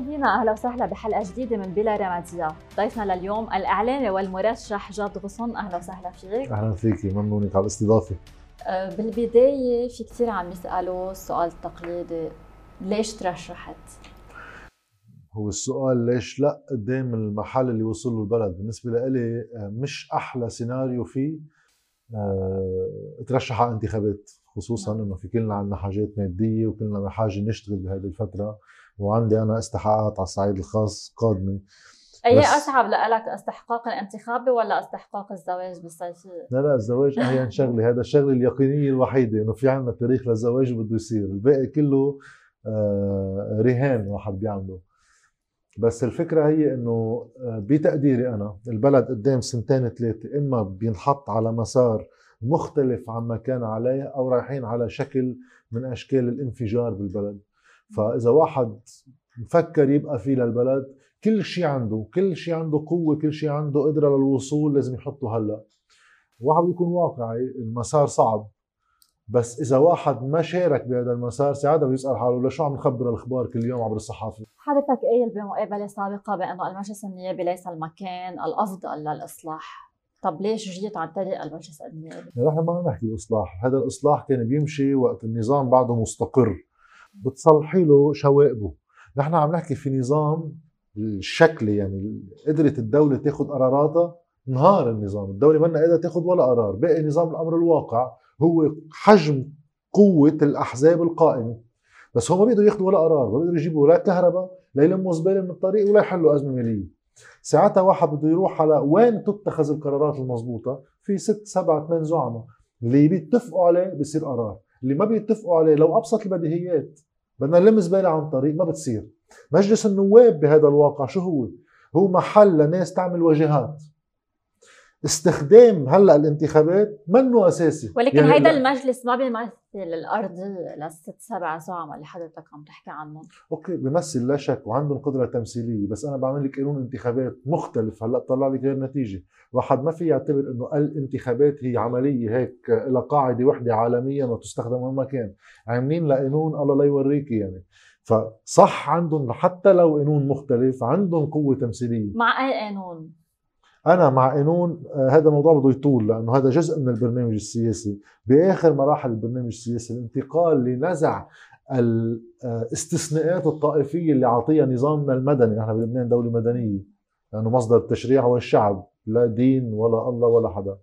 مشاهدينا أهلا وسهلا بحلقة جديدة من بلا رمادية. ضيفنا لليوم الإعلامي والمرشح جاد غصن. أهلا وسهلا فيك. أهلا فيكي ممنونك على الاستضافة. أه، بالبداية في كثير عم يسألوا السؤال التقليدي ليش ترشحت؟ هو السؤال ليش لا؟ قدام المحل اللي وصل له البلد. بالنسبة لي أه، مش أحلى سيناريو فيه أه، ترشح على انتخابات خصوصا نعم. إنه في كلنا عندنا حاجات مادية وكلنا بحاجة نشتغل بهذه الفترة. وعندي أنا استحقاقات على الصعيد الخاص قادمة. أي أصعب لك استحقاق الانتخابي ولا استحقاق الزواج بالصيفيه؟ لا لا الزواج اهين شغلة. هذا الشغلة اليقينية الوحيدة إنه في عندنا تاريخ للزواج وبده يصير. الباقي كله آه رهان واحد بيعمله. بس الفكرة هي إنه آه، بتقديري أنا البلد قدام سنتين ثلاثة إما بينحط على مسار مختلف عما كان عليه أو رايحين على شكل من أشكال الانفجار بالبلد. فإذا واحد مفكر يبقى فيه للبلد كل شيء عنده كل شيء عنده قوة كل شيء عنده قدرة للوصول لازم يحطه هلا. واحد يكون واقعي المسار صعب. بس إذا واحد ما شارك بهذا المسار ساعتها بيسال حاله لشو عم نخبر الأخبار كل يوم عبر الصحافة؟ حضرتك قايل بمقابلة سابقة بأنه المجلس النيابي ليس المكان الأفضل للإصلاح. طب ليش جيت عن طريق المجلس النيابي؟ نحن ما عم نحكي إصلاح، هذا الإصلاح كان بيمشي وقت النظام بعده مستقر. بتصلحي له شوائبه، نحن عم نحكي في نظام الشكلي يعني قدرت الدولة تاخذ قراراتها نهار النظام، الدولة ما قادره تاخذ ولا قرار، باقي نظام الأمر الواقع هو حجم قوة الأحزاب القائمة. بس هم ما بيقدروا ياخذوا ولا قرار، ما بيقدروا يجيبوا لا كهرباء لا يلموا زباله من الطريق ولا يحلوا أزمة مالية. ساعتها واحد بده يروح على وين تتخذ القرارات المضبوطة؟ في ست سبعة ثمان زعماء. اللي بيتفقوا عليه بصير قرار. اللي ما بيتفقوا عليه لو أبسط البديهيات بدنا نلم زبالة عن طريق ما بتصير مجلس النواب بهذا الواقع شو هو؟ هو محل لناس تعمل واجهات استخدام هلأ الانتخابات منه أساسي. ولكن يعني هيدا المجلس ما بيمثل الارضيه للست سبع زعماء اللي حضرتك عم تحكي عنهم. أوكي بيمثل لا شك وعندهم قدرة تمثيلية بس أنا بعمل لك قانون انتخابات مختلف هلأ طلع لي غير نتيجة. واحد ما في يعتبر إنه الانتخابات هي عملية هيك لها قاعدة وحدة عالميا وتستخدم وين ما كان. عاملين لقانون الله لا يوريكي يعني. فصح عندهم حتى لو قانون مختلف عندهم قوة تمثيلية. مع أي قانون؟ أنا مع قانون آه، هذا الموضوع بده يطول لأنه هذا جزء من البرنامج السياسي. بآخر مراحل البرنامج السياسي الانتقال لنزع الاستثناءات الطائفية اللي عطيها نظامنا المدني. نحن بلبنان دولة مدنية لأنه مصدر التشريع هو الشعب لا دين ولا الله ولا حدا.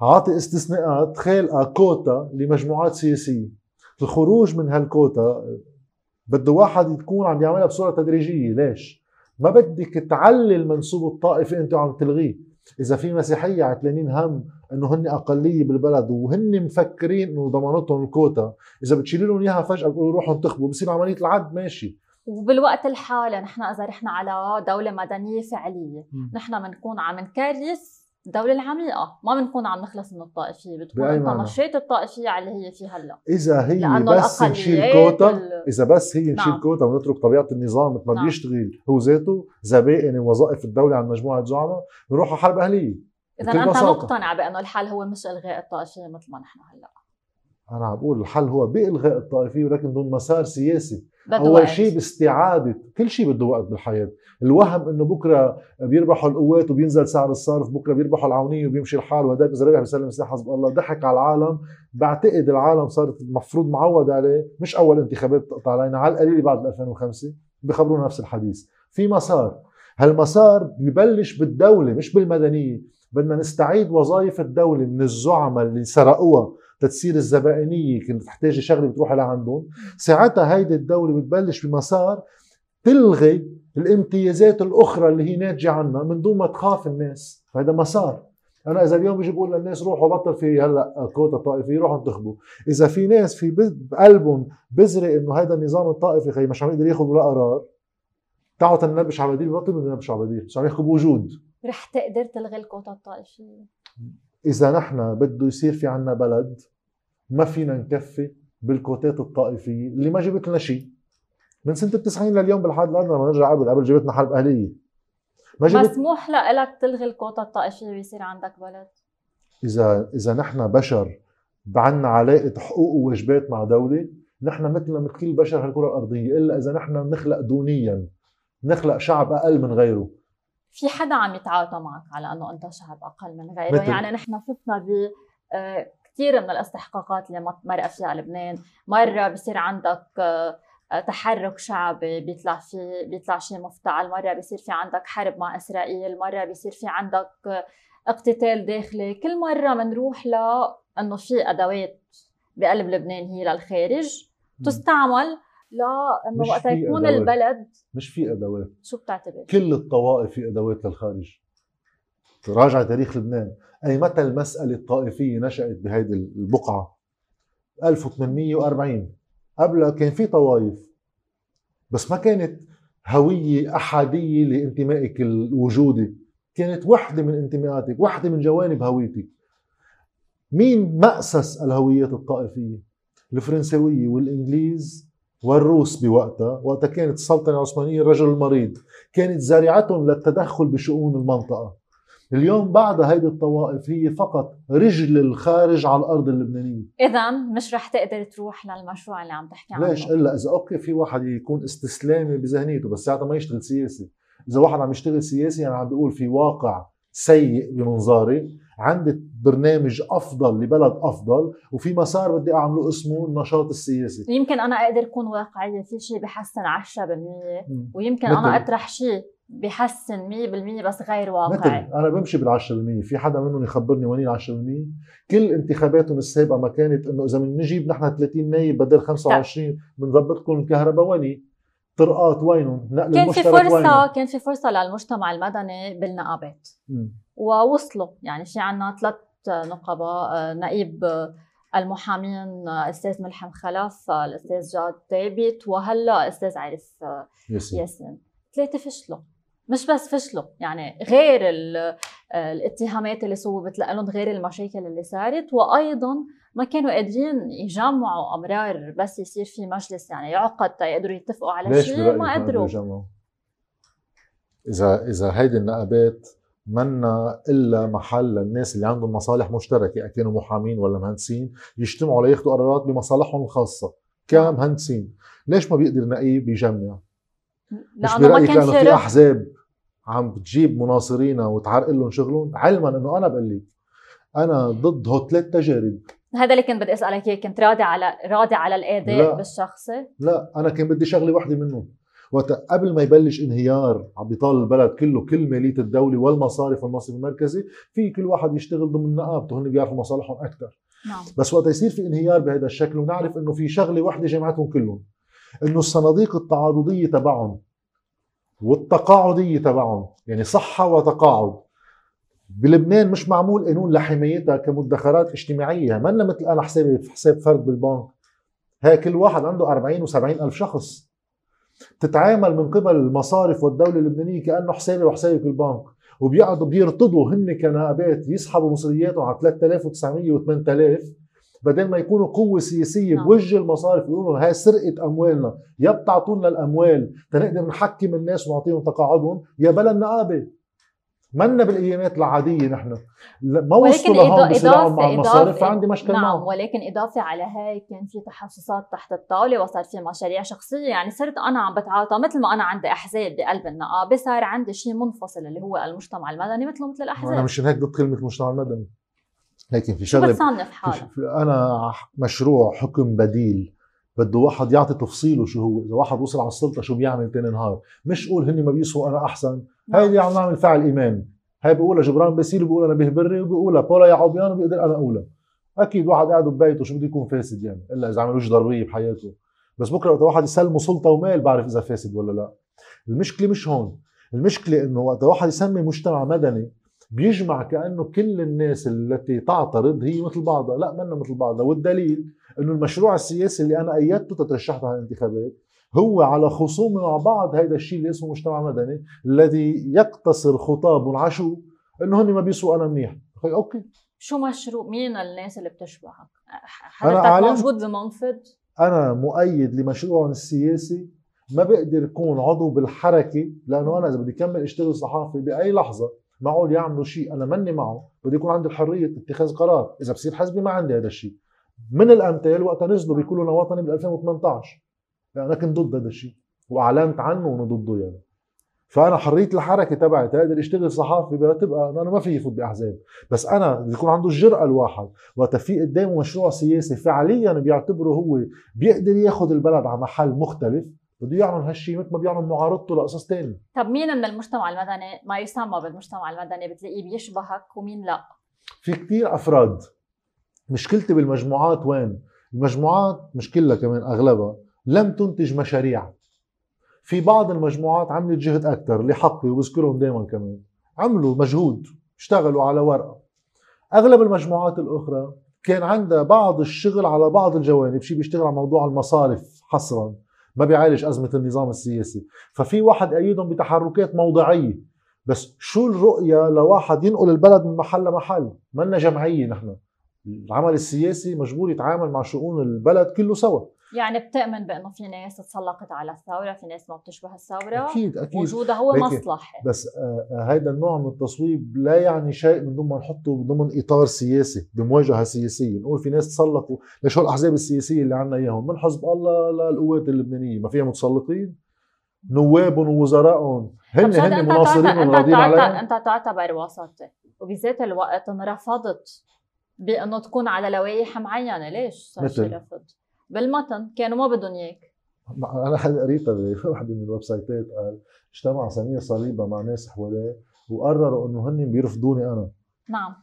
عاطي استثناءات خالقه كوتا لمجموعات سياسية. الخروج من هالكوتا بده واحد يكون عم يعملها بصورة تدريجية. ليش؟ ما بدك تعلي المنسوب الطائفي انت عم تلغيه. إذا في مسيحية عتلانين هم إنه هن أقلية بالبلد وهن مفكرين إنه ضمانتهم الكوتا إذا بتشيلي لهم إياها فجأة بتقولوا روحوا انتخبوا بصير عملية العد ماشي. وبالوقت الحالي نحن إذا رحنا على دولة مدنية فعلية نحن بنكون عم نكرس الدولة العميقة ما بنكون عم نخلص من الطائفية بتكون أنت مشيت الطائفية على اللي هي فيها هلأ إذا هي بس نشيل كوتا ال... إذا بس هي نشيل نعم. كوتا ونترك طبيعة النظام مثل ما نعم. بيشتغل هو ذاته زبائن وظائف الدولة عن مجموعة زعماء بنروح على حرب أهلية إذا أنت بساطة. مقتنع بأنه الحل هو مش إلغاء الطائفية مثل ما نحن هلأ أنا عم بقول الحل هو بإلغاء الطائفية ولكن دون مسار سياسي أول شيء باستعادة كل شيء بده وقت بالحياة. الوهم إنه بكرة بيربحوا القوات وبينزل سعر الصرف بكرة بيربحوا العونيه وبيمشي الحال. وهداك اذا ربح بيسلم سلاح حسب الله ضحك على العالم. بعتقد العالم صارت المفروض معود عليه. مش أول انتخابات تقطع علينا على القليل بعد 2005 بخبرونا نفس الحديث. في مسار. هالمسار ببلش بالدولة مش بالمدنية. بدنا نستعيد وظائف الدولة من الزعماء اللي سرقوها. تتصير الزبائنية كنت تحتاجي شغلة بتروحي لعندهم. ساعتها هيدي الدولة بتبلش بمسار تلغي الامتيازات الأخرى اللي هي ناتجة عنها من دون ما تخاف الناس. هذا مسار. أنا إذا اليوم بيجي بقول للناس روحوا بطل في هلأ كوتا طائفي روحوا انتخبوا. إذا في ناس في بقلبهم بزرق إنه هذا النظام الطائفي خي مش عم يقدر ياخذ ولا قرار تعالوا تنبش على بديل بطل ننبش على بديل مش عم يحكوا بوجود. رح تقدر تلغي الكوتا الطائفية. إذا نحن بده يصير في عنا بلد ما فينا نكفي بالكوتات الطائفية اللي ما جبت لنا شيء. من سنة التسعين لليوم بالحد الادنى لما نرجع قبل قبل جبتنا حرب أهلية. ما جبت مسموح لك تلغي الكوتا الطائفية ويصير عندك بلد؟ إذا إذا نحن بشر عنا علاقة حقوق وواجبات مع دولة نحن مثلنا مثل كل بشر هالكره الأرضية إلا إذا نحن نخلق دونيا نخلق شعب أقل من غيره. في حدا عم يتعاطى معك على إنه أنت شعب أقل من غيره؟ مثل. يعني نحن شفنا ب آه، كثير من الاستحقاقات اللي مرق فيها لبنان. مرة بصير عندك آه، تحرك شعبي بيطلع في بيطلع شيء مفتعل. مرة بيصير في عندك حرب مع إسرائيل. مرة بيصير في عندك اقتتال داخلي. كل مرة بنروح ل إنه في أدوات بقلب لبنان هي للخارج تستعمل لأنه وقت يكون أدوات. البلد مش في أدوات. شو بتعتبر؟ كل الطوائف في أدوات للخارج. راجع تاريخ لبنان. أي متى المسألة الطائفية نشأت بهيدي البقعة؟ 1840 قبلها كان في طوائف بس ما كانت هوية أحادية لانتمائك الوجودي. كانت وحدة من انتماءاتك وحدة من جوانب هويتك. مين مأسس الهويات الطائفية؟ الفرنسوية والإنجليز. والروس بوقتها وقتها كانت السلطنة العثمانية الرجل المريض. كانت زارعتهم للتدخل بشؤون المنطقة. اليوم بعد هيدي الطوائف هي فقط رجل الخارج على الأرض اللبنانية. اذا مش رح تقدر تروح للمشروع اللي عم تحكي عنه. ليش؟ إلا إذا أوكي في واحد يكون استسلامي بذهنيته بس ساعتها ما يشتغل سياسي. إذا واحد عم يشتغل سياسي يعني عم بيقول في واقع سيء بمنظاري عندي برنامج أفضل لبلد أفضل وفي مسار بدي أعمله اسمه النشاط السياسي. يمكن أنا أقدر أكون واقعية في شيء بحسن 10% ويمكن أنا أطرح شيء بحسن 100% بس غير واقعي. مثل. أنا بمشي بال 10% في حدا منهم يخبرني وين ال 10% كل انتخاباتهم السابقة ما كانت إنه إذا بنجيب نحن 30 نايب بدل 25 بنظبط لكم الكهرباء وين طرقات وينهم؟ نقل كان في فرصة وينهم. كان في فرصة للمجتمع المدني بالنقابات. ووصلوا يعني في عنا ثلاث نقباء آه، نقيب آه، المحامين آه، أستاذ ملحم خلف الأستاذ جاد ثابت وهلا أستاذ عارف ياسين, ياسين. ثلاثة فشلوا. مش بس فشلوا يعني غير الاتهامات اللي صوبت لهم غير المشاكل اللي صارت وأيضا ما كانوا قادرين يجمعوا أمرار بس يصير في مجلس يعني يعقد يقدروا يتفقوا على شيء ما قدروا. إذا إذا هيدي النقابات منا إلا محل للناس اللي عندهم مصالح مشتركة كانوا محامين ولا مهندسين يجتمعوا لياخذوا قرارات بمصالحهم الخاصة. كمهندسين ليش ما بيقدر نقيب يجمع مش برايك لأنه في أحزاب عم بتجيب مناصرينا وتعرقل لهم شغلهم. علما إنه أنا بقول لك أنا ضد هو ثلاث تجارب. هذا اللي كنت بدي أسألك إياه. كنت راضي على راضي على الأداء بالشخصي؟ لا أنا كان بدي شغلة وحدة منهم. وقت قبل ما يبلش انهيار عم بيطال البلد كله كل مالية الدولة والمصارف والمصرف المركزي في كل واحد يشتغل ضمن نقابته هن بيعرفوا مصالحهم أكثر نعم. بس وقت يصير في انهيار بهذا الشكل ونعرف إنه في شغلة وحدة جمعتهم كلهم إنه الصناديق التعاضدية تبعهم والتقاعدية تبعهم يعني صحة وتقاعد. بلبنان مش معمول قانون لحمايتها كمدخرات اجتماعية ما مثل أنا حسابي في حساب فرد بالبنك. هي كل واحد عنده 40 و70 ألف شخص. تتعامل من قبل المصارف والدولة اللبنانية كأنه حسابي وحسابك بالبنك وبيقعدوا بيرتضوا هن كنائبات يسحبوا مصرياتهم على 3900 و8000 بدل ما يكونوا قوة سياسية نعم. بوجه المصارف يقولوا هاي سرقة أموالنا يا بتعطونا الأموال تنقدر نحكم الناس ونعطيهم تقاعدهم. يا بلا النقابة. منا بالايامات العادية نحن. ما وصلوا لهون بصراعهم مع المصارف فعندي مشكلة نعم معهم. ولكن إضافة على هاي كان في تحسسات تحت الطاولة وصار في مشاريع شخصية. يعني صرت أنا عم بتعاطى مثل ما أنا عندي أحزاب بقلب النقابة صار عندي شيء منفصل اللي هو المجتمع المدني مثله مثل الأحزاب. أنا مشان هيك ضد كلمة المجتمع المدني. لكن في شغله بتصنف حالك؟ أنا مشروع حكم بديل بده واحد يعطي تفصيله شو هو. إذا واحد وصل على السلطة شو بيعمل تاني نهار؟ مش قول هني ما بيسوا أنا أحسن. هيدي عم نعمل فعل إيمان. هاي بقولها جبران باسيل بقول أنا بهبري وبقولها بولا يا عوبيان وبقدر أنا أقولها. أكيد واحد قاعد ببيته شو بده يكون فاسد يعني؟ إلا إذا عملوش ضربية بحياته. بس بكرة وقت واحد يسلمه سلطة ومال بعرف إذا فاسد ولا لا. المشكلة مش هون. المشكلة إنه وقت واحد يسمي مجتمع مدني بيجمع كأنه كل الناس التي تعترض هي مثل بعضها. لا منا مثل بعضها. والدليل إنه المشروع السياسي اللي أنا أيدته تترشحت على الانتخابات هو على خصوم مع بعض هذا الشيء اللي اسمه مجتمع مدني الذي يقتصر خطاب عشو إنه هن ما بيسوا أنا منيح. أوكي. شو مشروع؟ مين الناس اللي بتشبهك؟ حضرتك موجود بمنفذ؟ أنا مؤيد لمشروع السياسي ما بقدر يكون عضو بالحركة لأنه أنا إذا بدي كمل اشتغل صحافي بأي لحظة معقول يعملوا شيء. أنا ماني معه بدي يكون عندي الحرية اتخاذ قرار. إذا بصير حزبي ما عندي هذا الشيء. من الأمثال وقتها نزلوا بيقولوا لنا وطني بال 2018 يعني أنا كنت ضد هذا الشيء وأعلنت عنه وأنا ضده يعني. فأنا حرية الحركة تبعي تقدر أشتغل صحافي بتبقى أنا ما في يفوت بأحزاب. بس أنا بيكون عنده الجرأة الواحد وقت في قدامه مشروع سياسي فعليا بيعتبره هو بيقدر ياخذ البلد على محل مختلف. بده يعلن هالشيء مثل ما بيعلن معارضته لقصص ثانية طب مين من المجتمع المدني ما يسمى بالمجتمع المدني بتلاقيه بيشبهك ومين لا؟ في كثير أفراد. مشكلتي بالمجموعات وين؟ المجموعات مش كلها كمان أغلبها لم تنتج مشاريع. في بعض المجموعات عملت جهد أكثر لحقي وبذكرهم دائما كمان. عملوا مجهود اشتغلوا على ورقة. أغلب المجموعات الأخرى كان عندها بعض الشغل على بعض الجوانب شيء بيشتغل على موضوع المصارف حصرا. ما بيعالج أزمة النظام السياسي. ففي واحد ايدهم بتحركات موضعية. بس شو الرؤية لواحد ينقل البلد من محل لمحل؟ منا جمعية نحن. العمل السياسي مجبور يتعامل مع شؤون البلد كله سوا. يعني بتؤمن بأنه في ناس تسلقت على الثورة في ناس ما بتشبه الثورة أكيد أكيد. وجودها هو مصلحة. بس هذا آه النوع من التصويب لا يعني شيء من ضمن ما نحطه ضمن إطار سياسي بمواجهة سياسية. نقول في ناس تسلقوا ليش هو الأحزاب السياسية اللي عندنا إياهم؟ من حزب الله للقوات اللبنانية. ما فيها متسلقين. نوابهم ووزرائهم. هن هن مناصرين وراضين عليهم أنت تعتبر وسطي وبذات الوقت انرفضت بأنه تكون على لوائح معينة. ليش صار شي رفض؟ بالمتن كانوا ما بدهم إياك. أنا حدا قريتها بوحده من ال website ات قال اجتمع سمير صليبة مع ناس حواليه وقرروا إنه هن بيرفضوني أنا. نعم.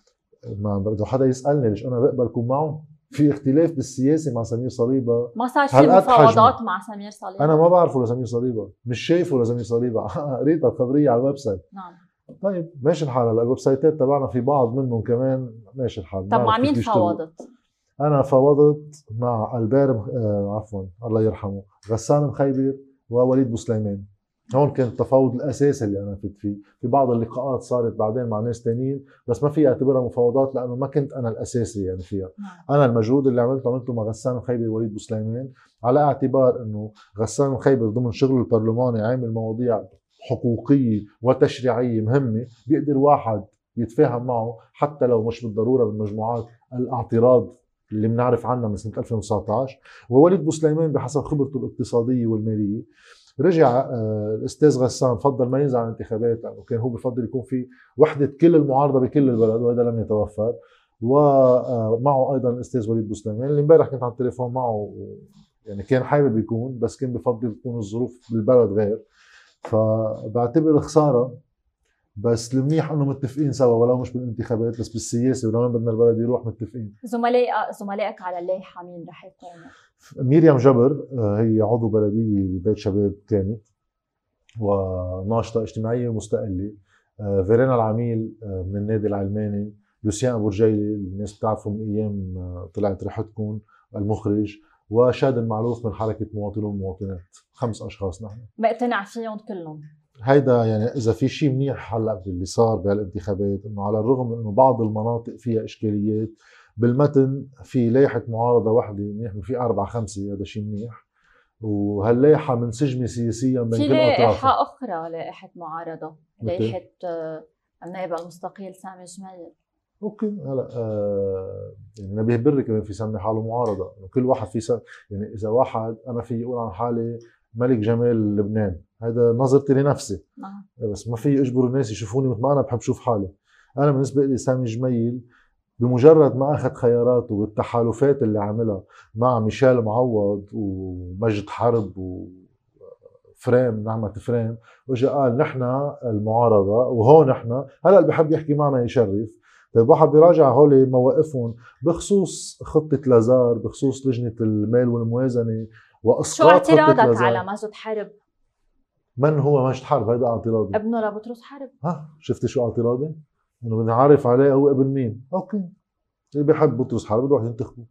ما بده حدا يسألني ليش أنا بقبل كون معهم؟ في اختلاف بالسياسة مع سمير صليبة. ما صار في مفاوضات مع سمير صليبة؟ أنا ما بعرفه لسمير صليبة. مش شايفه لسمير صليبة. قريتها الخبريه على ال website نعم. طيب ماشي الحال هلا. ال website ات تبعنا في بعض منهم كمان. ماشي الحال. طب مع مين فاوضت؟ أنا فاوضت مع ألبير آه عفوا الله يرحمه غسان مخيبر ووليد بوسليمان هون كان التفاوض الأساسي اللي أنا فت فيه. في بعض اللقاءات صارت بعدين مع ناس تانيين بس ما في اعتبرها مفاوضات لأنه ما كنت أنا الأساسي يعني فيها. نعم. أنا المجهود اللي عملته عملته مع غسان مخيبر ووليد بوسليمان على اعتبار إنه غسان مخيبر ضمن شغله البرلماني عامل مواضيع حقوقية وتشريعية مهمة بيقدر واحد يتفاهم معه حتى لو مش بالضرورة بالمجموعات الاعتراض اللي بنعرف عنها من سنة 2019 ووليد بوسليمان بحسب خبرته الاقتصادية والمالية. رجع آه، الأستاذ غسان فضل ما ينزل عن الانتخابات لأنه كان هو بفضل يكون في وحدة كل المعارضة بكل البلد وهذا لم يتوفر. ومعه أيضا الأستاذ وليد بوسليمان اللي امبارح كنت على التليفون معه يعني كان حابب يكون بس كان بفضل تكون الظروف بالبلد غير. فبعتبر خسارة بس المنيح إنه متفقين سوا ولو مش بالانتخابات بس بالسياسة ولو بدنا البلد يروح متفقين. زملاء زملائك على اللائحه مين رح يكونوا؟ ميريام جبر آه، هي عضو بلدية ببيت شباب كانت وناشطة اجتماعية مستقلة. آه، فيرينا العميل آه، من النادي العلماني لوسيان أبو رجيلي الناس بتعرفه من أيام طلعت ريحتكم المخرج وشاد المعروف من حركة مواطنون ومواطنات. خمس أشخاص نحن. مقتنع فيهم كلهم. هيدا يعني إذا في شيء منيح هلأ باللي صار بهالانتخابات إنه على الرغم إنه بعض المناطق فيها إشكاليات بالمتن في لائحة معارضة واحدة منيح في أربع خمسة هذا شيء منيح. وهاللائحة منسجمه سياسيا بين كل اطرافها في لائحة أخرى لائحة معارضة لائحة آه، النائب المستقيل سامي جميل أوكي هلأ آه يعني نبيه بري كمان في يسمي حاله معارضة كل واحد في سن... يعني إذا واحد أنا في أقول عن حالي ملك جمال لبنان. هذا نظرتي لنفسي. نعم. بس ما في اجبر الناس يشوفوني مثل ما أنا بحب أشوف حالي. أنا بالنسبة لي سامي جميل بمجرد ما أخذ خياراته بالتحالفات اللي عملها مع ميشيل معوض ومجد حرب وفريم نعمة فريم واجى قال نحن المعارضة وهون نحن. هلأ اللي بحب يحكي معنا يشرف. طيب واحد بيراجع هول مواقفهم بخصوص خطة لازار بخصوص لجنة المال والموازنة. وأسقاط شو اعتراضك على مجد حرب؟ من هو مجد حرب هيدا اعتراضي. ابنه لبطرس حرب ها؟ شفتي شو اعتراضي؟ إنه بدي اعرف عليه هو ابن مين. أوكي. اللي بيحب بطرس حرب بده ينتخبه.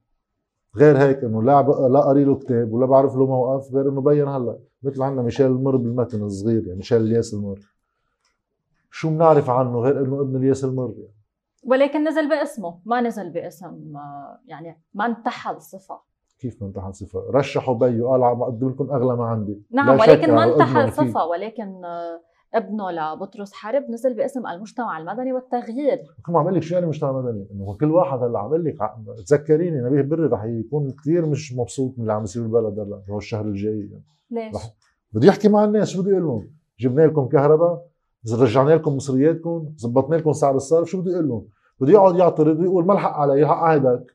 غير هيك إنه لا لا قاري له كتاب ولا بعرف له موقف غير إنه بين هلا. مثل عندنا ميشيل المر بالمتن الصغير يعني ميشيل الياس المر. شو بنعرف عنه غير إنه ابن الياس المر يعني. ولكن نزل باسمه. ما نزل باسم يعني ما انتحل صفة. كيف ما انتحل صفه رشحوا بيو قال عم أقدم لكم أغلى ما عندي نعم ولكن ما انتحل صفه ولكن ابنه لبطرس حرب نزل باسم المجتمع المدني والتغيير كم عم لك شو يعني مجتمع مدني؟ إنه كل واحد هلأ عم لك تذكريني نبيه بري رح يكون كثير مش مبسوط من اللي عم يصير بالبلد هلأ هو الشهر الجاي يعني. ليش؟ رح بده يحكي مع الناس شو بده يقول لهم؟ جبنا لكم كهرباء رجعنا لكم مصرياتكم زبطنا لكم سعر الصرف شو بده يقول لهم؟ بده يقعد يعترض ويقول ما الحق علي الحق هيداك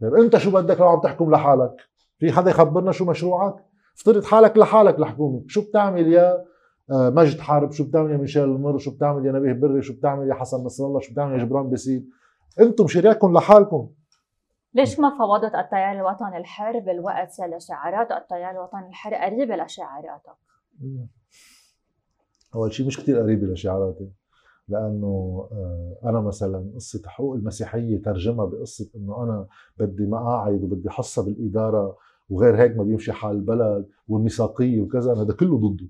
طيب انت شو بدك؟ لو عم تحكم لحالك؟ في حدا يخبرنا شو مشروعك؟ افترض حالك لحالك الحكومة، شو بتعمل يا آه، مجد حرب، شو بتعمل يا ميشيل المر، شو بتعمل يا نبيه بري، شو بتعمل يا حسن نصر الله، شو بتعمل يا جبران باسيل؟ أنتم تركناكم لحالكم. ليش ما فوضت التيار الوطني الحر بالوقت يلي شعارات؟ التيار الوطني الحر قريبة لشعاراتك؟ أول شيء مش كثير قريبة لشعاراتي. لأنه آه، أنا مثلا قصة حقوق المسيحية ترجمها بقصة إنه أنا بدي مقاعد وبدي حصة بالإدارة وغير هيك ما بيمشي حال البلد والميثاقيه وكذا هذا كله ضده.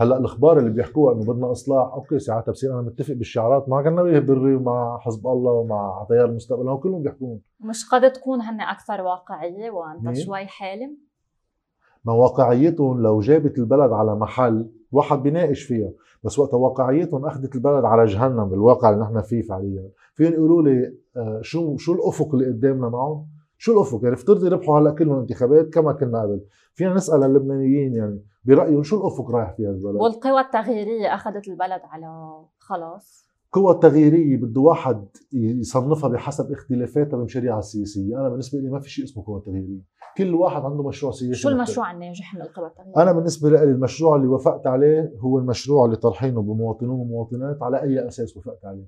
هلأ الأخبار اللي بيحكوها إنه بدنا إصلاح أوكي ساعتها بصير أنا متفق بالشعارات مع نبيه بري ومع حزب الله ومع تيار المستقبل هو كلهم بيحكون. مش قد تكون هن أكثر واقعية وأنت شوي حالم؟ ما واقعيتهم لو جابت البلد على محل واحد بيناقش فيها بس وقت واقعيتهم أخذت البلد على جهنم بالواقع اللي نحن فيه فعليا. فيهم يقولوا لي آه، شو شو الأفق اللي قدامنا معهم؟ شو الأفق؟ يعني افترضي ربحوا هلأ كلهم انتخابات كما كنا قبل. فينا نسأل اللبنانيين يعني برأيهم شو الأفق رايح فيها البلد؟ والقوى التغييرية أخذت البلد على خلاص. القوى التغييريه بده واحد يصنفها بحسب اختلافاتها بالشريعه السياسيه أنا بالنسبة لي ما في شيء اسمه قوى تغييرية. كل واحد عنده مشروع سياسي شو المشروع الناجح من القوى التغييرية؟ أنا بالنسبة لي المشروع اللي وافقت عليه هو المشروع اللي طرحينه بمواطنون ومواطنات على أي أساس وافقت عليه.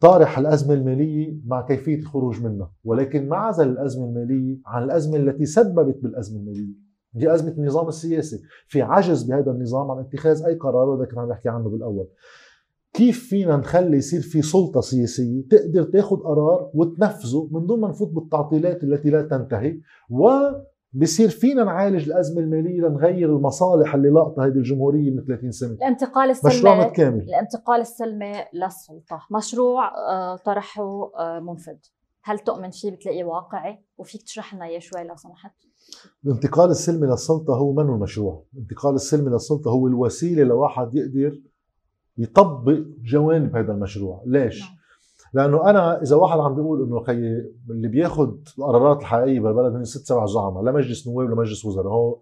طارح الأزمة المالية مع كيفية الخروج منها ولكن ما عزل الأزمة المالية عن الأزمة التي سببت بالأزمة المالية. دي أزمة النظام السياسي. في عجز بهذا النظام عن اتخاذ أي قرار وهذا كنا عم نحكي عنه بالأول. كيف فينا نخلي يصير في سلطة سياسية؟ تقدر تاخذ قرار وتنفذه من دون ما نفوت بالتعطيلات التي لا تنتهي و بصير فينا نعالج الأزمة المالية لنغير المصالح اللي لاقطها هذه الجمهورية من 30 سنة. الانتقال السلمي مشروع متكامل. الانتقال السلمي للسلطة. مشروع آه، طرحه آه، منفذ هل تؤمن فيه؟ بتلاقيه واقعي؟ وفيك تشرح لنا إياه شوي لو سمحت. الانتقال السلمي للسلطة هو منه المشروع؟ الانتقال السلمي للسلطة هو الوسيلة لواحد يقدر يطبق جوانب هذا المشروع. ليش؟ نعم. لأنه أنا إذا واحد عم بيقول إنه خي اللي بياخذ القرارات الحقيقية بالبلد هن ست سبع زعماء لا مجلس نواب ولا مجلس وزراء. هو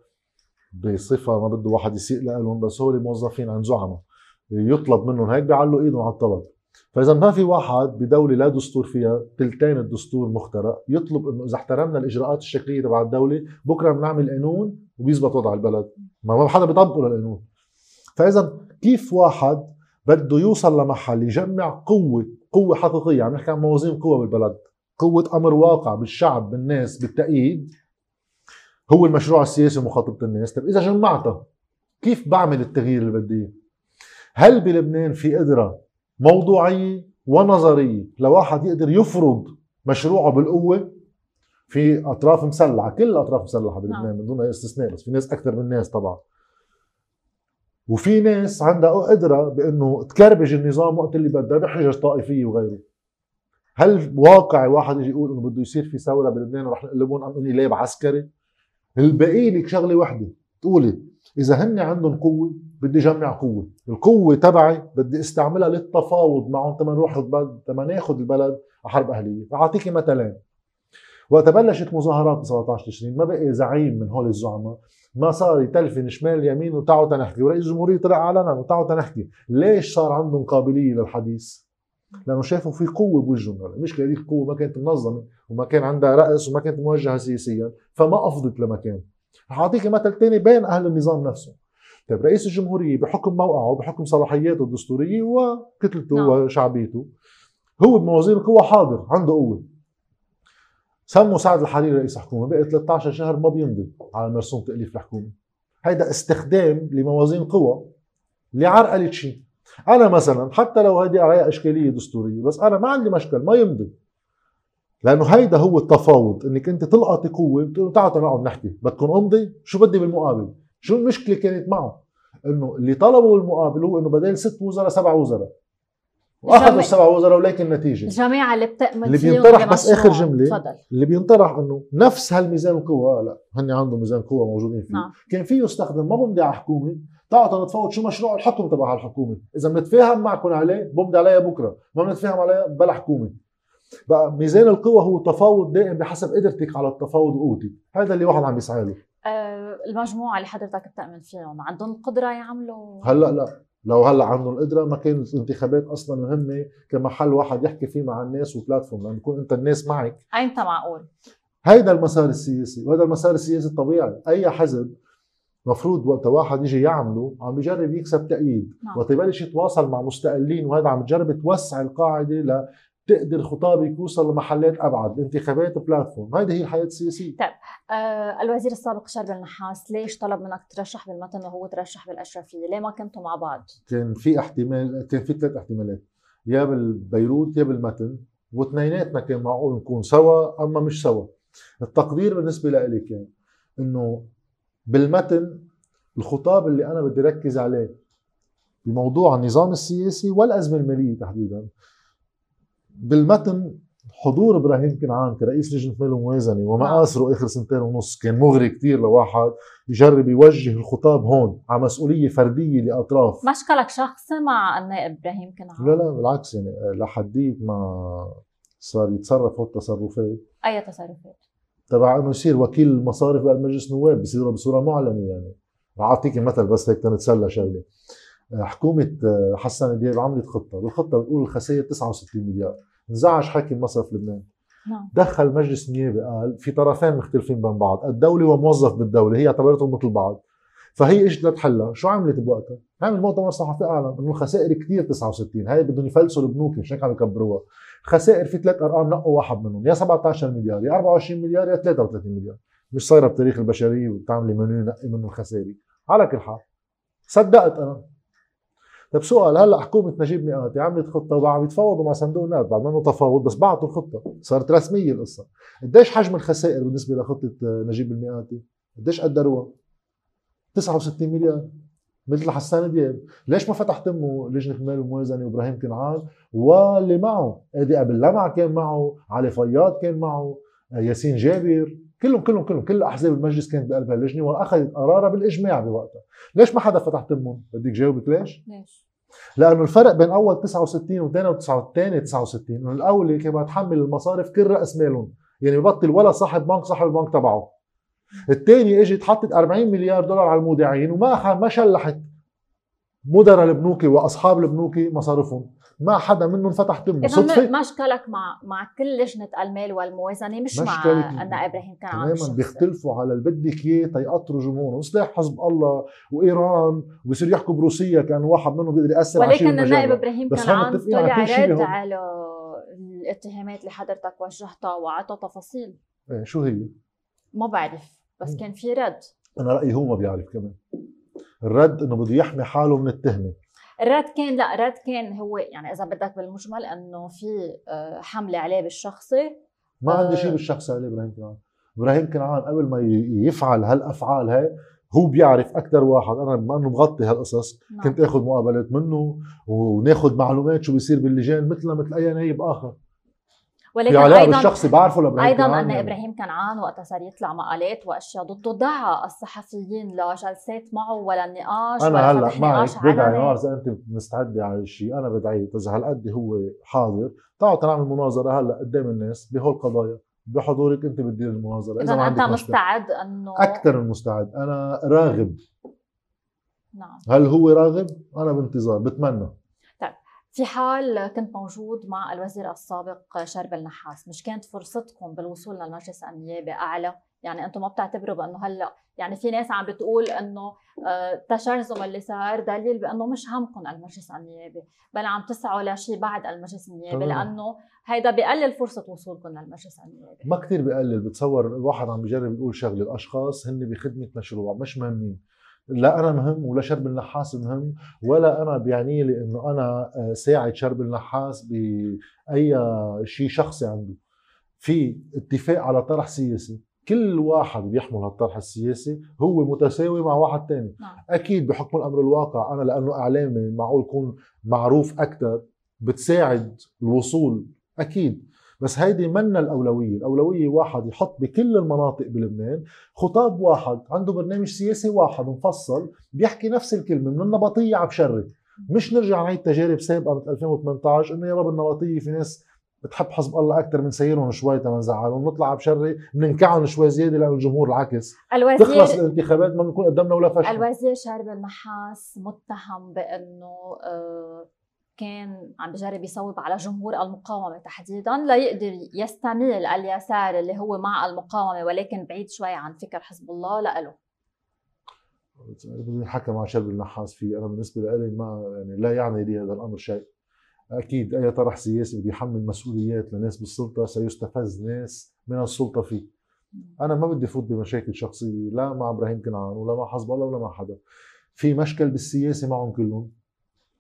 بصفة ما بده واحد يسيء لهم بس هو موظفين عن زعماء. يطلب منهم هيك بيعلوا إيدهم على الطلب. فإذا ما في واحد بدولة لا دستور فيها ثلثين الدستور مخترق يطلب إنه إذا احترمنا الإجراءات الشكلية تبع الدولة بكرة بنعمل قانون وبيزبط وضع البلد. ما حدا بيطبقه للقانون. فإذا كيف واحد بده يوصل لمحل يجمع قوة قوة حقيقية عم نحكي عن موازين قوة بالبلد قوة أمر واقع بالشعب بالناس بالتأييد هو المشروع السياسي ومخاطبة الناس. طيب إذا جمعتها كيف بعمل التغيير اللي بدي هل بلبنان في قدرة موضوعية ونظرية لواحد يقدر يفرض مشروعه بالقوة؟ في أطراف مسلحة كل الأطراف مسلحة بلبنان نعم. من دون أي استثناء بس في ناس أكثر من ناس طبعا. وفي ناس عندها قدرة بأنه تكربج النظام وقت اللي بدها بحجج طائفية وغيره. هل واقع واحد يجي يقول إنه بده يصير في ثورة بلبنان ورح نقلبون عن انقلاب عسكري؟ الباقي لك شغلة وحده تقولي إذا هن عندهم قوة بدي جمع قوة. القوة تبعي بدي استعملها للتفاوض. معهم تما نروح تما ناخذ البلد على حرب أهلية. أعطيكي مثلين وقت بلشت مظاهرات ب 17 تشرين. ما بقي زعيم من هول الزعماء. ما صار يتلفن شمال يمين وتعوا تنحكي. ورئيس الجمهوريه طلع علنا وتعوا تنحكي. ليش صار عندهم قابلية للحديث؟ لأنه شافوا في قوة بوجههم المشكلة هذيك القوة ما كانت منظمة وما كان عندها رأس وما كانت موجهة سياسيا فما أفضت لمكان. رح أعطيك مثل ثاني بين أهل النظام نفسه. طيب رئيس الجمهورية بحكم موقعه وبحكم صلاحياته الدستورية وكتلته نعم. وشعبيته هو بموازين القوى حاضر عنده قوة. سموا سعد الحريري رئيس حكومه بقي 13 شهر ما بيمضي على مرسوم تأليف الحكومة. هيدا استخدام لموازين قوى اللي عرقلت شيء أنا مثلا حتى لو هيدي عليها إشكالية دستورية بس أنا ما عندي مشكل ما يمضي. لأنه هيدا هو التفاوض إنك أنت تلقطي قوة بتقول تعالوا نقعد نحكي بدكم أمضي؟ شو بدي بالمقابل؟ شو المشكلة كانت معه؟ إنه اللي طلبوا المقابل هو إنه بدل ست وزراء سبع وزراء. واخذوا السبع وزراء ولكن النتيجة. الجماعه اللي بتأمن اللي بينطرح بس آخر جملة فضل. اللي بينطرح إنه نفس هالميزان القوى لا هن عندهم ميزان قوى موجودين فيه. نعم. كان فيه يستخدم ما بمضي على حكومه تعالوا نتفاوض شو مشروع الحكم تبع الحكومة إذا بنتفاهم معكم عليه بمضي عليها بكرة ما بنتفاهم عليها بلا حكومة. بقى ميزان القوى هو تفاوض دائم بحسب قدرتك على التفاوض وقوتك هذا اللي واحد عم بيسعى له أه المجموعة اللي حضرتك بتأمن فيهم عندهم القدره يعملوا؟ هلأ لا. لو هلأ عندهم القدرة ما كانت الانتخابات أصلا مهمة كمحل واحد يحكي فيه مع الناس وبلاتفورم لما يكون أنت الناس معك ايمتى معقول؟ هيدا المسار السياسي وهذا المسار السياسي الطبيعي أي حزب مفروض وقت واحد يجي يعمله عم بيجرب يكسب تأييد نعم. وقت يبلش يتواصل مع مستقلين وهذا عم تجرب توسع القاعدة لتقدر خطابك يوصل لمحلات أبعد الانتخابات بلاتفورم. هيدي هي الحياة السياسية. طيب آه الوزير السابق شرب النحاس ليش طلب منك ترشح بالمتن وهو ترشح بالأشرفية؟ ليه ما كنتوا مع بعض؟ كان في احتمال كان في ثلاث احتمالات. يا بالبيروت يا بالمتن واثنيناتنا كان معقول نكون سوا أما مش سوا. التقدير بالنسبة لإلي كان إنه بالمتن الخطاب اللي أنا بدي ركز عليه بموضوع النظام السياسي والأزمة المالية تحديدا بالمتن حضور إبراهيم كنعان كرئيس لجنة مال وموازنه ومآثره آخر سنتين ونص كان مغري كثير لواحد يجرب يوجه الخطاب هون على مسؤولية فردية لأطراف. مشكلك شخصي مع النائب إبراهيم كنعان؟ لا لا بالعكس يعني لحديت ما صار يتصرف هو التصرفات. أي تصرفات؟ تبع إنه يصير وكيل المصارف بمجلس النواب بصير بصورة معلنة يعني. اعطيك مثل بس هيك تنتسلى شغلة. آه، حكومة آه، حسن دياب عملت خطة. بالخطه بتقول الخسائر 69 مليار. انزعج حاكم مصرف لبنان. نعم. دخل مجلس النيابه قال في طرفين مختلفين بين بعض. الدولة وموظف بالدولة هي اعتبرتهم مثل بعض. فهي اجت لتحلها. شو عملت بوقتها؟ عمل مؤتمر صحفي أعلن إنه الخسائر كثير 69 هاي بدهم يفلسوا البنوك مش هيك عم يكبروها. خسائر في ثلاث أرقام نقوا واحد منهم. يا 17 مليار يا 24 مليار يا 33 مليار. مش صايرة بتاريخ البشرية وبتعملي منو نقي منه الخسائر. على كل حال صدقت أنا. طيب سؤال هلأ حكومة نجيب مئاتي عملت خطه وعم يتفاوضوا مع صندوق النقد بعد منه تفاوض بس بعتوا الخطه صارت رسميه القصة. قديش حجم الخسائر بالنسبة لخطة نجيب المئاتي قديش قدروها؟ 69 مليار. مثل حسان دياب ليش ما فتح تمه لجنة المال والموازنه وابراهيم كنعان؟ واللي معه ادي ابل لمع كان معه علي فياض كان معه ياسين جابر. كلهم كلهم كلهم كل أحزاب المجلس كانت بقلب اللجنة وأخذت قرارها بالإجماع بوقتها. ليش ما حدا فتح تمهم بدك جاوبك ليش؟ ليش؟ لأنه الفرق بين أول 69 وثاني 69 إنه الاولى كان تحمل المصارف كل رأس مالهم يعني ببطل ولا صاحب بنك صاحب البنك تبعه. الثاني إجت حطت 40 مليار دولار على المودعين وما ما شلحت مدراء البنوك وأصحاب البنوك مصارفهم. ما حدا منهم فتح تمه صدفة. مشكلك مع مع كل لجنه المال والموازنة مش مع ان إبراهيم كان عم تماما بيختلفوا على اللي بدك إياه تيقطروا جمهورهم سلاح حزب الله وإيران وبصير يحكوا بروسيا كان واحد منهم بيقدر يأثر على ولكن النائب إبراهيم كان عم طلع رد على الاتهامات اللي حضرتك وجهتها وعطى تفاصيل. إيه شو هي؟ ما بعرف بس كان في رد. أنا رأيي هو ما بيعرف كمان. الرد إنه بده يحمي حاله من التهمة. الرد كان لا الرد كان هو يعني إذا بدك بالمجمل إنه في آه، حملة عليه بالشخصي. ما عندي شيء آه، بالشخصي عليه إبراهيم كنعان إبراهيم كنعان قبل ما يفعل هالأفعال هاي هو بيعرف أكثر واحد. أنا بما إنه مغطي هالقصص نعم. كنت آخذ مقابلات منه وناخذ معلومات شو بيصير باللجان مثل مثل أي نايب آخر. ولكن علاقه أيضا بالشخصي بعرفه لإبراهيم أيضا إن يعني. إبراهيم كنعان وقتها صار يطلع مقالات وأشياء ضده دعا الصحفيين لجلسات معه ولا نقاش أنا هلأ معك بدعي بعرف اذا أنت مستعده على الشيء أنا بدعي إذا هالقد هو حاضر؟ تعالوا نعمل مناظرة هلأ قدام الناس بهول القضايا بحضورك أنت بتدير المناظرة إذا أنت مستعد إنه أكثر من مستعد. أنا راغب. نعم. هل هو راغب؟ أنا بانتظار بتمنى. في حال كنت موجود مع الوزير السابق شرب النحاس مش كانت فرصتكم بالوصول للمجلس النيابي اعلى يعني أنتم ما بتعتبروا بأنه هلأ يعني في ناس عم بتقول إنه آه، اللي صار دليل بأنه مش همكم المجلس النيابي بل عم تسعوا لشيء بعد المجلس النيابي لأنه هيدا بقلل فرصة وصولكم للمجلس النيابي ما كثير بقلل بتصور الواحد عم بيجرب يقول شغلة الأشخاص هن بخدمة مشروع مش مهمين. لا أنا مهم ولا شرب النحاس مهم ولا أنا بيعني لي إنه أنا آه، ساعد شرب النحاس بأي شيء شخصي عنده. في اتفاق على طرح سياسي. كل واحد بيحمل هالطرح السياسي هو متساوي مع واحد تاني. نعم. أكيد بحكم الأمر الواقع أنا لأنه إعلامي معقول يكون معروف أكثر بتساعد الوصول أكيد. بس هيدي منا الأولوية. الأولوية واحد يحط بكل المناطق بلبنان. خطاب واحد عنده برنامج سياسي واحد مفصل بيحكي نفس الكلمة من النبطية على بشري مش نرجع نعيد تجارب سابقة من 2018 إنه يا رب النبطية في ناس بتحب حزب الله أكثر من سيرهم شوي تما نزعلهم نطلع بشري بننكعهم شوي زيادة لأنه الجمهور العكس. الوزير تخلص الانتخابات ما بنكون قدمنا ولا فشل. الوزير شارب النحاس متهم بأنه آه، كان عم بجرب يصوب على جمهور المقاومة تحديدا ليقدر يستميل اليسار اللي هو مع المقاومة ولكن بعيد شوي عن فكر حزب الله لإله. حكى مع شربل نحاس فيه أنا بالنسبة لي ما يعني لا يعني لي هذا الأمر شيء. أكيد أي طرح سياسي بده يحمل مسؤوليات لناس بالسلطة سيستفز ناس من السلطة فيه. أنا ما بدي فوت بمشاكل شخصية لا مع إبراهيم كنعان ولا مع حزب الله ولا مع حدا. في مشكل بالسياسة معهم كلهم.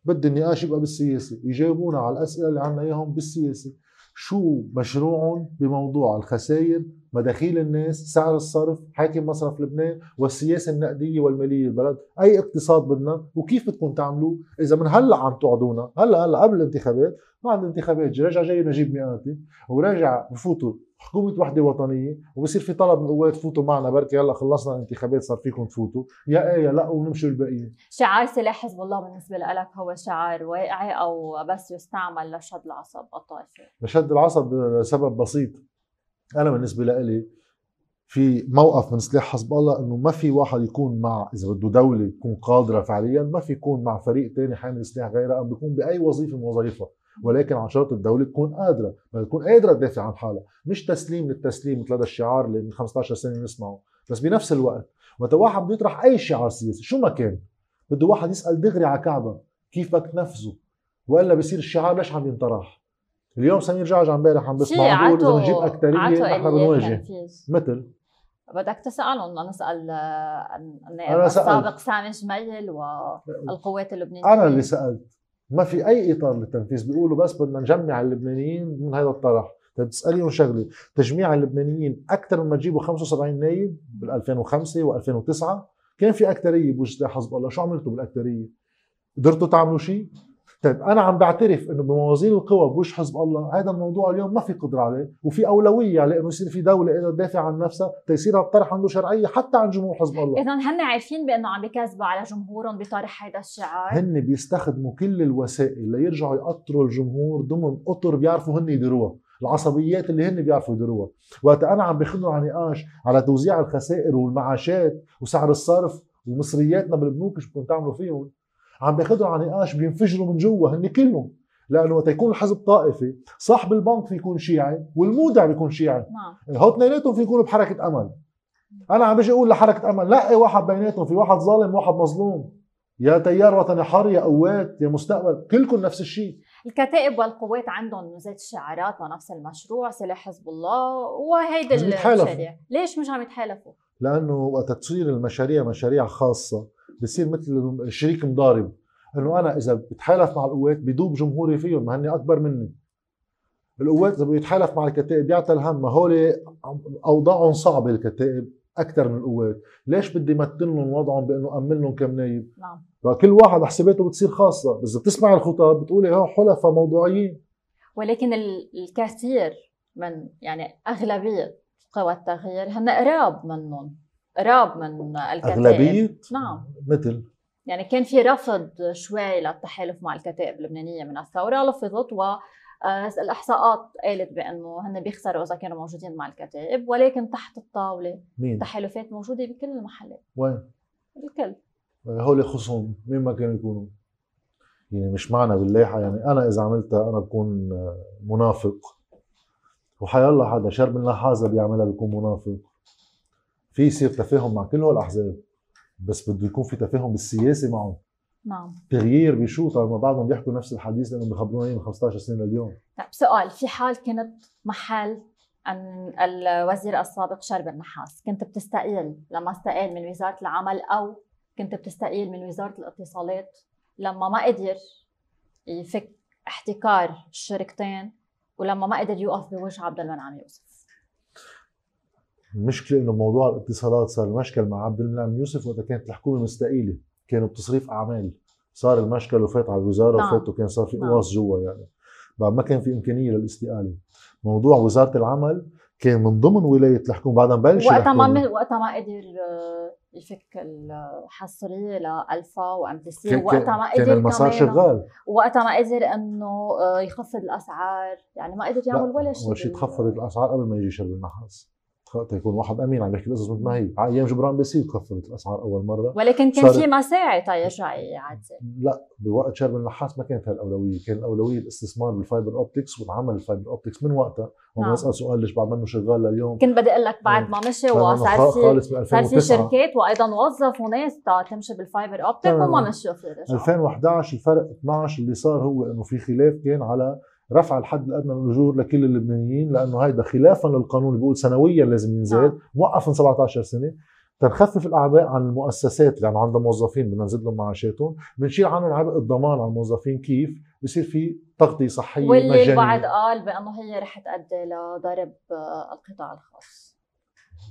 بدي النقاش يبقى بالسياسة. يجاوبونا على الأسئلة اللي عنا إياهم بالسياسة. شو مشروعهم بموضوع الخسائر؟ مداخيل الناس سعر الصرف حاكم مصرف لبنان والسياسة النقدية والمالية البلد أي اقتصاد بدنا وكيف بدكم تعملوه إذا من هلأ عم توعدونا هلأ هلأ قبل الانتخابات بعد الانتخابات رجع جاي نجيب مئاتي وراجع بفوتوا حكومة وحدة وطنية وبصير في طلب من القوات فوتوا معنا بركي هلأ خلصنا الانتخابات صار فيكم تفوتوا. يا إيه يا لأ ونمشي الباقيين. شعار سلاح حزب الله بالنسبة لك هو شعار واقعي أو بس يستعمل لشد العصب الطائفي؟ لشد العصب لسبب بسيط. أنا بالنسبة لي في موقف من سلاح حزب الله إنه ما في واحد يكون مع إذا بده دولة تكون قادرة فعليا ما في يكون مع فريق ثاني حامل سلاح غيرها أم بيكون بأي وظيفة من وظائفها ولكن عن شرط الدولة تكون قادرة تكون قادرة تدافع عن حالها. مش تسليم للتسليم مثل هذا الشعار اللي من 15 سنة نسمعه بس بنفس الوقت وقت واحد بده يطرح أي شعار سياسي شو ما كان بده واحد يسأل دغري على كعبة كيف بدك تنفذه وإلا بصير الشعار ليش عم ينطرح؟ اليوم سمير جعجع امبارح عم بسمع بيقول اذا بنجيب اكثريه نحن بنواجه مثل؟ بدك تسألهم نسأل النائب السابق سامي جميل والقوات اللبنانيه أنا اللي سألت. ما في أي إطار للتنفيذ. بيقولوا بس بدنا نجمع اللبنانيين من هذا الطرح. طيب تسأليهم شغلة. تجميع اللبنانيين أكثر مما تجيبوا 75 نايب بال 2005 و2009 كان في اكثريه بوجه حزب الله. شو عملتوا بالاكثريه قدرتوا تعملوا شيء؟ طيب أنا عم بعترف إنه بموازين القوى بوجه حزب الله هذا الموضوع اليوم ما في قدرة عليه وفي أولوية على إنه يصير في دولة قادره تدافع عن نفسها تيصير الطرح عنده شرعية حتى عن جمهور حزب الله. اذا هن عارفين بأنه عم بكذبوا على جمهورهم بطرح هذا الشعار. هن بيستخدموا كل الوسائل ليرجعوا يقطروا الجمهور ضمن اطر بيعرفوا هن يديروها العصبيات اللي هن بيعرفوا يديروها. وقت أنا عم باخذهم على نقاش على توزيع الخسائر والمعاشات وسعر الصرف ومصرياتنا بالبنوك شو بدكم تعملوا فيهم؟ عم بياخذوا على نقاش بينفجروا من جوا هن كلهم. لأنه وقت يكون الحزب طائفي صاحب البنك في يكون شيعي والمودع بيكون شيعي. نعم هو اثنيناتهم في يكونوا بحركة أمل. أنا عم بيجي أقول لحركة أمل. لا اي واحد بيناتهم في واحد ظالم وواحد مظلوم. يا تيار وطني حر يا قوات يا مستقبل. كلكم نفس الشيء. الكتائب والقوات عندهم ذات الشعارات ونفس المشروع سلاح حزب الله وهيدي المشاريع ليش مش عم يتحالفوا؟ لأنه وقت تصير المشاريع مشاريع خاصة بصير مثل شريك مضارب. انه أنا اذا بتحالف مع القوات بدوب جمهوري فيهم ما هن اكبر مني. القوات اذا بيتحالف مع الكتائب بيعطي الهم ما هول اوضاعهم صعبة الكتائب أكثر من القوات. ليش بدي مثل لهم وضعهم بانه امن لهم كم نايب؟ نعم. فكل واحد حساباته بتصير خاصة. بس بتسمع الخطاب بتقولي ها حلفاء موضوعيين. ولكن الكثير من يعني أغلبية قوى التغيير هن قراب منهم. قراب من الكتائب. أغلبية؟ نعم. مثل. يعني كان في رفض شوي للتحالف مع الكتائب اللبنانية من الثورة لفظت و آه، الإحصاءات قالت بأنه هن بيخسروا إذا كانوا موجودين مع الكتائب ولكن تحت الطاولة مين؟ تحالفات موجودة بكل المحلات. وين؟ بالكل. هول خصوم. مين ما كانوا يكونوا؟ يعني مش معنا باللايحه يعني أنا إذا عملتها أنا بكون منافق. وحي الله حدا شرب النحاسه بيعملها بيكون منافق. في يصير تفاهم مع كل هول الأحزاب بس بده يكون في تفاهم بالسياسة معهم نعم. تغيير بشو طالما بعضهم بيحكوا نفس الحديث لأنهم بيخبرونا من 15 سنة لليوم. طيب سؤال في حال كنت محل أن الوزير السابق شرب النحاس كنت بتستقيل لما استقال من وزارة العمل أو كنت بتستقيل من وزارة الاتصالات لما ما قدر يفك احتكار الشركتين ولما ما قدر يوقف بوجه عبد المنعم يوسف؟ المشكلة إنه موضوع الاتصالات صار المشكل مع عبد المنعم يوسف وقت كانت الحكومة مستقيلة كانوا بتصريف أعمال. صار المشكل وفات على الوزارة نعم. وفات وكان صار في نعم. قواص جوا يعني. بعد ما كان في إمكانية للاستقالة. موضوع وزارة العمل كان من ضمن ولاية الحكومة. بعدها بلش وقتها ما وقتها ما قدر آه، يفك الحصرية ل Alfa و MTC وقتها ما قدر كان المسار شغال. وقتها ما قدر إنه آه، يخفض الأسعار. يعني ما قدر يعمل ولا شيء أول شيء تخفضت الأسعار قبل ما يجي شربل نحاس. يكون واحد أمين عم يحكي القصص مثل ما هي. على أيام جبران بيصير تخفضت الأسعار أول مرة. ولكن كان في مساعي تيرجع يعدل لا بوقت شربل نحاس ما كانت هالأولوية. كان الأولوية الاستثمار بال fiber optics والعمل ال fiber optics من وقتها. وما نعم. أسأل سؤال ليش بعد منه شغال لليوم؟ كنت بدي أقول لك بعد ما مشي وصار في صار في شركات وأيضا وظفوا ناس تمشي بال fiber optic وما مشوا فيه 2011 الفرق 12 اللي صار هو إنه في خلاف كان على رفع الحد الادنى للاجور لكل اللبنانيين لأنه هيدا خلافا للقانون بيقول سنويا لازم ينزل. موقف من 17 سنة. تنخفف الاعباء عن المؤسسات اللي عندها موظفين بدنا نزيد لهم معاشاتهم. بنشيل عنهم عبء الضمان على الموظفين كيف بصير في تغطية صحية واللي مجانية. البعض قال بأنه هي رح تؤدي لضرب القطاع الخاص.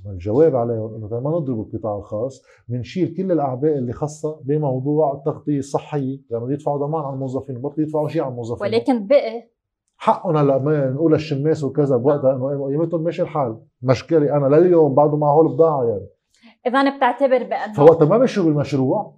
الجواب عليهم إنه ما نضرب القطاع الخاص بنشيل كل الأعباء اللي خاصة بموضوع التغطية الصحية لما يعني يدفعوا ضمان على الموظفين بطلوا يدفعوا شيء على الموظفين. ولكن بقي حقهم هلا ما نقول الشماس وكذا بوقتها إنه قيمتهم ماشي الحال. مشكلة أنا لليوم بعده معه البضاعه يعني. إذا بتعتبر بأنه فوقتها ما مشوا بالمشروع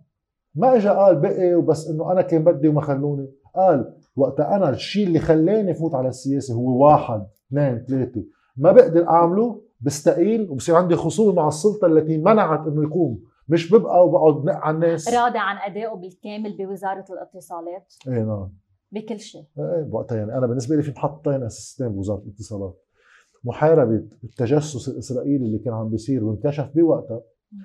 ما اجى قال بقي وبس إنه أنا كان بدي وما خلوني. قال وقتها أنا الشيء اللي خلاني فوت على السياسة هو واحد اثنين ثلاثة. ما بقدر أعمله بستقيل وبصير عندي خصومة مع السلطة التي منعت إنه يقوم. مش ببقى وبقعد نق على الناس. راضي عن أدائه بالكامل بوزارة الاتصالات. إيه نعم. بكل شيء. إيه بوقتها يعني أنا بالنسبة لي في محطتين اساسيتين بوزارة الاتصالات. محاربه التجسس الإسرائيلي اللي كان عم بيصير وانكشف بوقتها.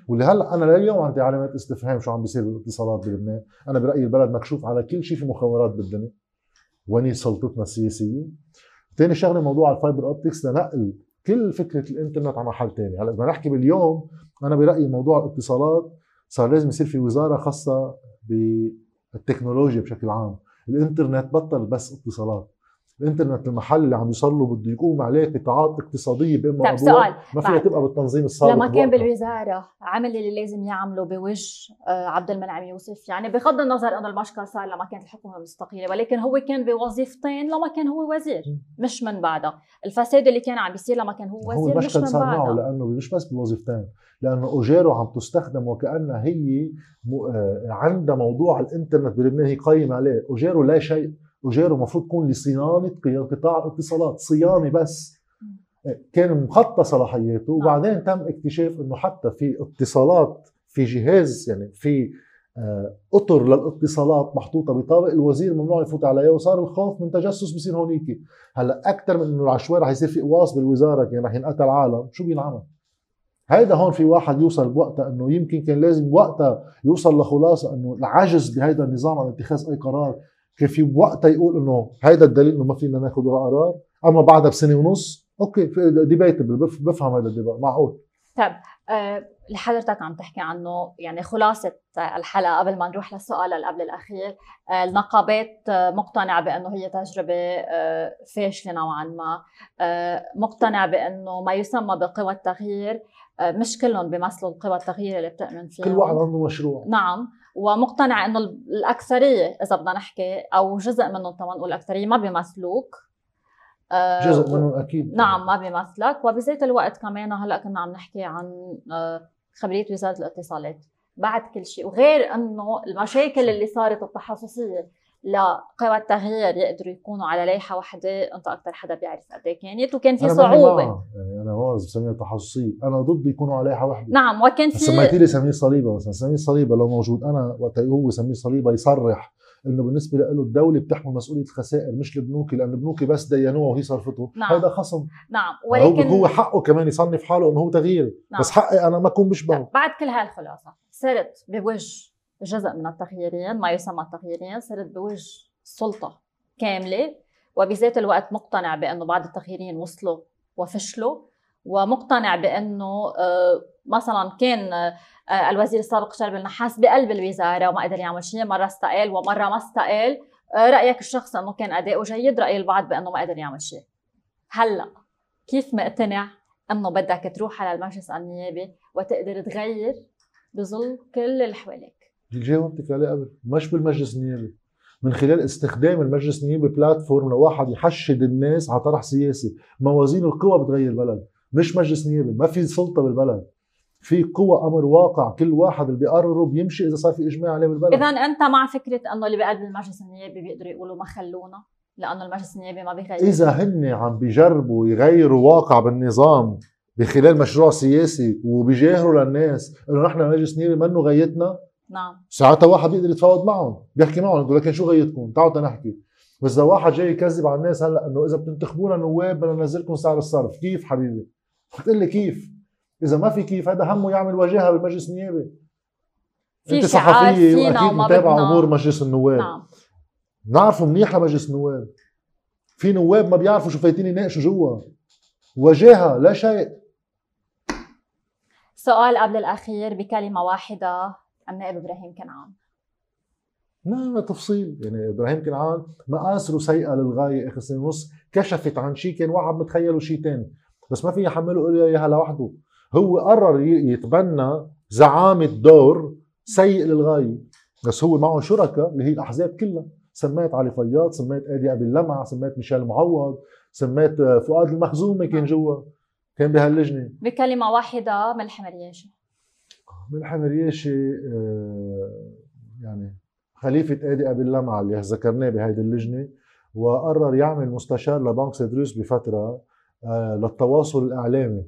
واللي هلأ أنا لليوم عندي علامات استفهام شو عم بيصير بالاتصالات بلبنان، أنا برأيي البلد مكشوف على كل شيء في مخابرات بالدنيا. وين سلطتنا السياسية؟ ثاني شغلة موضوع ال fiber optics لنقل كل فكرة الإنترنت على محل ثاني، هلأ بدنا نحكي باليوم أنا برأيي موضوع الاتصالات صار لازم يصير في وزارة خاصة بالتكنولوجيا بشكل عام، الإنترنت بطل بس اتصالات الإنترنت المحل اللي عم يوصل له بده يقوم عليه قطاعات اقتصادية باما طيب سؤال. ما فيها تبقى بالتنظيم السابق لما كان بالوزارة عمل اللي لازم يعمله بوجه آه، عبد المنعم يوسف. يعني بغض النظر إنه المشكل صار لما كانت الحكومة مستقيله ولكن هو كان بوظيفتين لما كان هو وزير مش من بعدها الفساد اللي كان عم بيصير لما كان هو وزير هو مش من صار معه لأنه مش بس بوظيفتين لأنه اجاره عم تستخدم وكانها هي آه، عندها موضوع الإنترنت بلبنان هي قايمة عليه. اجاره لا شيء. وجاره المفروض تكون لصيانة قطاع الاتصالات. صيانة بس. كان مخطى صلاحياته. نعم. وبعدين تم اكتشاف إنه حتى في اتصالات في جهاز يعني في آه، أطر للاتصالات محطوطة بطابق الوزير ممنوع يفوت عليها وصار الخوف من تجسس بصير هونيك هلأ أكثر من إنه العشوائي رح يصير في قواص بالوزارة كان رح ينقتل عالم. شو بينعمل؟ هيدا هون في واحد يوصل بوقتها إنه يمكن كان لازم وقتها يوصل لخلاصة إنه العجز بهيدا النظام عن اتخاذ أي قرار كان في وقتها يقول إنه هيدا الدليل إنه ما فينا ناخذ قرار. أما بعدها بسنة ونص okay debatable بفهم هذا ال debate معقول. طيب أه اللي حضرتك عم تحكي عنه يعني خلاصة الحلقة قبل ما نروح للسؤال اللي قبل الأخير أه النقابات مقتنعة بأنه هي تجربة أه فاشلة نوعا ما. أه مقتنع بأنه ما يسمى بقوى التغيير أه مش كلهم بيمثلوا القوى التغيير اللي بتؤمن فيها كل واحد عنده مشروع. نعم. ومقتنع إنه الأكثرية إذا بدنا نحكي أو جزء منهم كمان نقول الاكثريه ما بيمثلوك. آه، جزء منهم أكيد. نعم ما بيمثلك. وبذات الوقت كمان هلأ كنا عم نحكي عن آه، خبرية وزارة الاتصالات. بعد كل شيء وغير إنه المشاكل اللي صارت التحسسية. لقوى التغيير يقدروا يكونوا على لائحة واحدة أنت أكثر حدا بيعرف قد كانت وكان في صعوبة. يعني أنا هون بسميها تحسسيه أنا ضد يكونوا على لائحة واحدة. نعم وكان في سميتي لي سمير صليبة مثلا. سمير صليبة لو موجود أنا وقت هو سمير صليبة يصرح إنه بالنسبة له الدولة بتحمل مسؤولية الخسائر مش البنوك لأن البنوك بس دينوها وهي صرفته. نعم. هذا خصم. نعم ولكن هو حقه كمان يصنف حاله إنه هو تغيير. نعم. بس حقي أنا ما اكون بشبهه. بعد كل هالخلاصه صرت بوجه جزء من التغييرين ما يسمى التغييرين صرت بوجه السلطه كاملة وبذات الوقت مقتنع بأنه بعض التغييرين وصلوا وفشلوا ومقتنع بأنه آه، مثلا كان آه، الوزير السابق شرب النحاس بقلب الوزارة وما قدر يعمل شيء مرة استقال ومرة ما استقال. آه، رأيك الشخصي إنه كان أداؤه جيد رأي البعض بأنه ما قدر يعمل شيء. هلأ كيف مقتنع إنه بدك تروح على المجلس النيابي وتقدر تغير بظل كل اللي حواليك؟ جاوبتك عليه قبل. مش بالمجلس النيابي. من خلال استخدام المجلس النيابي بلاتفورم لواحد يحشد الناس على طرح سياسي. موازين القوى بتغير البلد. مش مجلس نيابي. ما في سلطة بالبلد. في قوى أمر واقع. كل واحد اللي بيقرره بيمشي إذا صار في إجماع عليه بالبلد. اذا أنت مع فكرة إنه اللي بقلب المجلس النيابي بيقدروا يقولوا ما خلونا؟ لأنه المجلس النيابي ما بيغير. إذا هن عم بيجربوا يغيروا واقع بالنظام بخلال مشروع سياسي وبيجاهروا للناس إنه نحن مجلس نيابي منه غايتنا نعم. ساعتها واحد بيقدر يتفاوض معهم بيحكي معهم بيقول لكن شو غايتكم تعالوا تنحكي بس اذا واحد جاي يكذب على الناس هلأ إنه إذا بتنتخبونا نواب بدنا ننزلكم سعر الصرف؟ كيف حبيبي؟ بتقول لي كيف؟ إذا ما في كيف هذا همه يعمل واجهه بالمجلس النيابي. أنت صحفية واكيد متابعة أمور مجلس النواب. نعم. نعرفه منيح لمجلس النواب. في نواب ما بيعرفوا شو فايتين يناقشوا جوا. وجاهه لا شيء. سؤال قبل الأخير بكلمة واحدة. النائب إبراهيم كنعان؟ ما تفصيل. يعني إبراهيم كنعان مقاسره سيئة للغاية آخر سنة ونص كشفت عن شيء كان واحد متخيله شيء ثاني بس ما في يحمله إياها لوحده. هو قرر يتبنى زعامة دور سيء للغاية بس هو معه شركاء اللي هي الأحزاب كلها. سميت علي فياض سميت آدي أبي اللمع سميت ميشيل معوض سميت فؤاد المخزومي كان جوا كان بهاللجنة. بكلمة واحدة ملحم رياشي ملحم رياشي آه، يعني خليفة ادي أبي اللمع اللي ذكرناه بهيدي اللجنة وقرر يعمل مستشار لبنك سيدروس بفترة آه، للتواصل الإعلامي.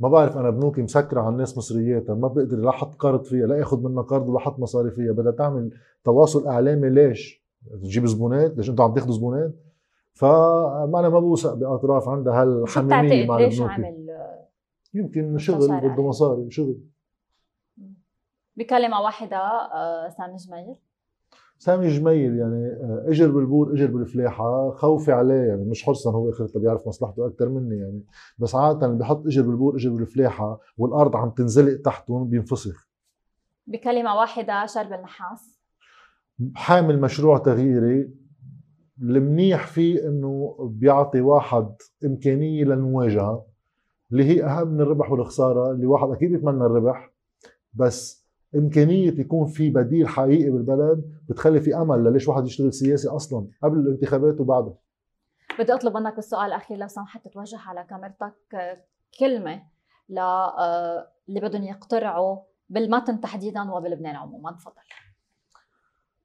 ما بعرف أنا بنوكي مسكرة على الناس مصرياتها ما بقدر لا أحط قرض فيها لا أخذ منها قرض ولا أحط مصاري فيها بدها تعمل تواصل إعلامي. ليش؟ تجيب زبونات ليش أنتم عم تأخذوا زبونات؟ فما أنا ما بوثق بأطراف عندها هالحميمية مع ليش عمل يمكن شغل بده مصاري شغل. بكلمة واحدة آه، سامي جميل. سامي جميل يعني آه، إجر بالبور إجر بالفلاحة خوفي عليه يعني مش حرصا هو اخرته بيعرف مصلحته أكثر مني يعني. بس عادة اللي بيحط إجر بالبور إجر بالفلاحة والأرض عم تنزلق تحتهم بينفسخ. بكلمة واحدة شرب النحاس. حامل مشروع تغييري المنيح فيه إنه بيعطي واحد إمكانية للمواجهة اللي هي أهم من الربح والخسارة اللي واحد أكيد بيتمنى الربح بس إمكانية يكون في بديل حقيقي بالبلد بتخلي في أمل لليش واحد يشتغل سياسي أصلا قبل الانتخابات وبعدها بدي أطلب منك بالسؤال الأخير لو سمحت توجه على كاميرتك كلمة ل آه، اللي بدهم يقترعوا بالمتن تحديدا وبلبنان عموما. تفضل.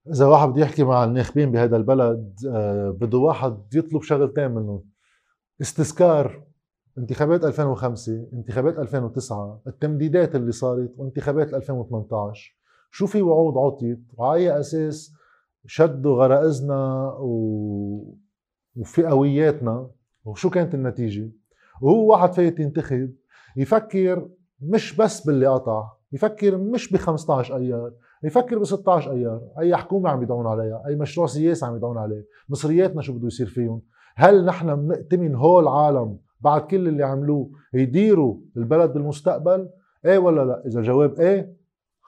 إذا واحد بده يحكي مع الناخبين بهذا البلد آه، بده واحد يطلب شغلتين منهم. استذكار انتخابات 2005 انتخابات 2009 التمديدات اللي صارت وانتخابات 2018 شو في وعود عطيت؟ وعلى أساس شدوا غرائزنا و... وفئوياتنا. وشو كانت النتيجة؟ وهو واحد فايت ينتخب يفكر مش بس باللي قطع يفكر مش ب 15 أيار يفكر ب 16 أيار. أي حكومة عم يدعون عليها أي مشروع سياسي عم يدعون عليه. مصرياتنا شو بده يصير فيهم؟ هل نحن بنأتمن هول العالم بعد كل اللي عملوه يديروا البلد بالمستقبل؟ إيه ولا لا؟ إذا الجواب إيه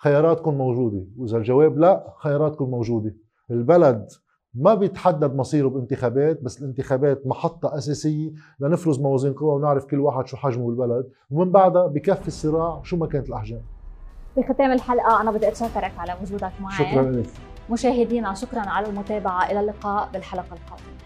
خياراتكم موجودة. وإذا الجواب لا خياراتكم موجودة. البلد ما بيتحدد مصيره بانتخابات بس الانتخابات محطة أساسية لنفرز موازين قوى ونعرف كل واحد شو حجمه بالبلد. ومن بعدها بكفي الصراع شو ما كانت الأحجام. بختام الحلقة. أنا بدي أتشكرك على وجودك معي. شكرا لك. مشاهدينا شكرا على المتابعة. إلى اللقاء بالحلقة القادمة.